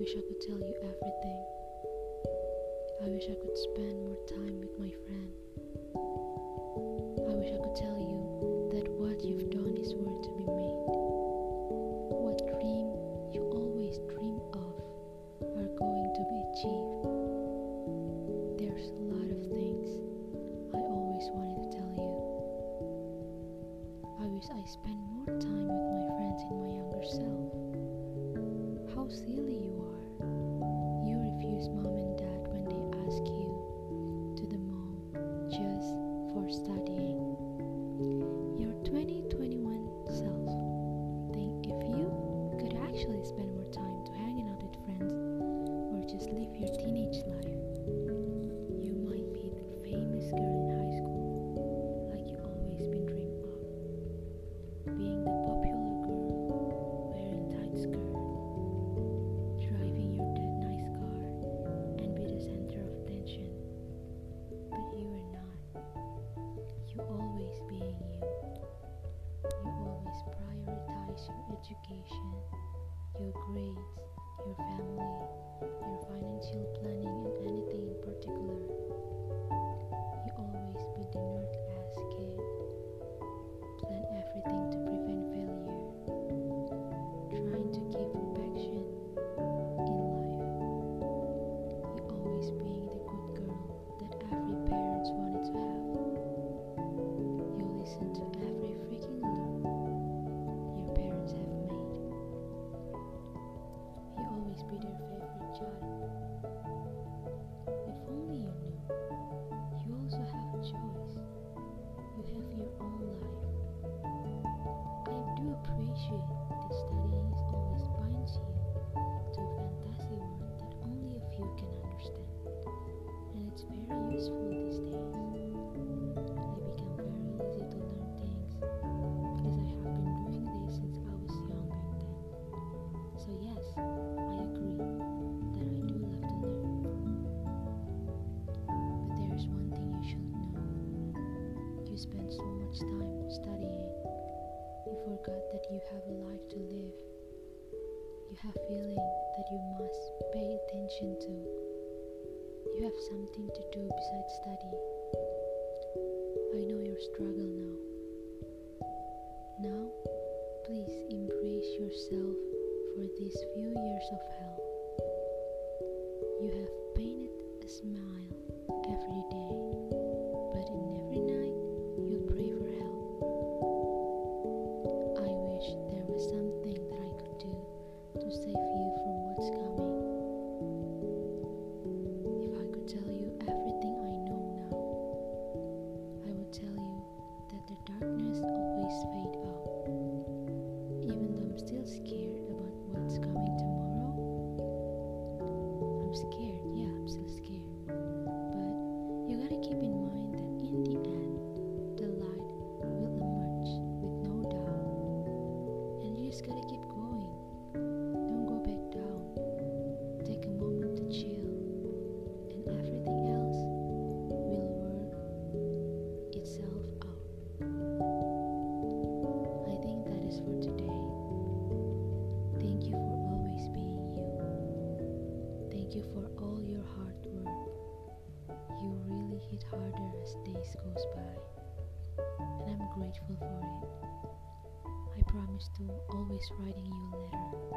you everything. I wish I could spend more time with my friend. I wish I could tell you that what you've done is worth to be made. What dream you always dream of are going to be achieved. There's a lot of things I always wanted to tell you. I wish I spent more time with my friends in my younger self. How silly you are. You your education, your grades, your family, your financial planning, useful these days. I become very easy to learn things because I have been doing this since I was young back then. So yes, I agree that I do love to learn. But there's one thing you should know. You spend so much time studying you forgot that you have a life to live. You have feeling that you must pay attention to. You have something to do besides study. I know your struggle now. Now, please embrace yourself for these few years of hell. You have painted a smile always fade out. Even though I'm still scared about what's coming tomorrow, I'm scared, yeah, I'm still scared. But you gotta keep in mind that in the end, the light will emerge with no doubt. And you just gotta keep Hit harder as days goes by. And I'm grateful for it. I promise to always writing you a letter.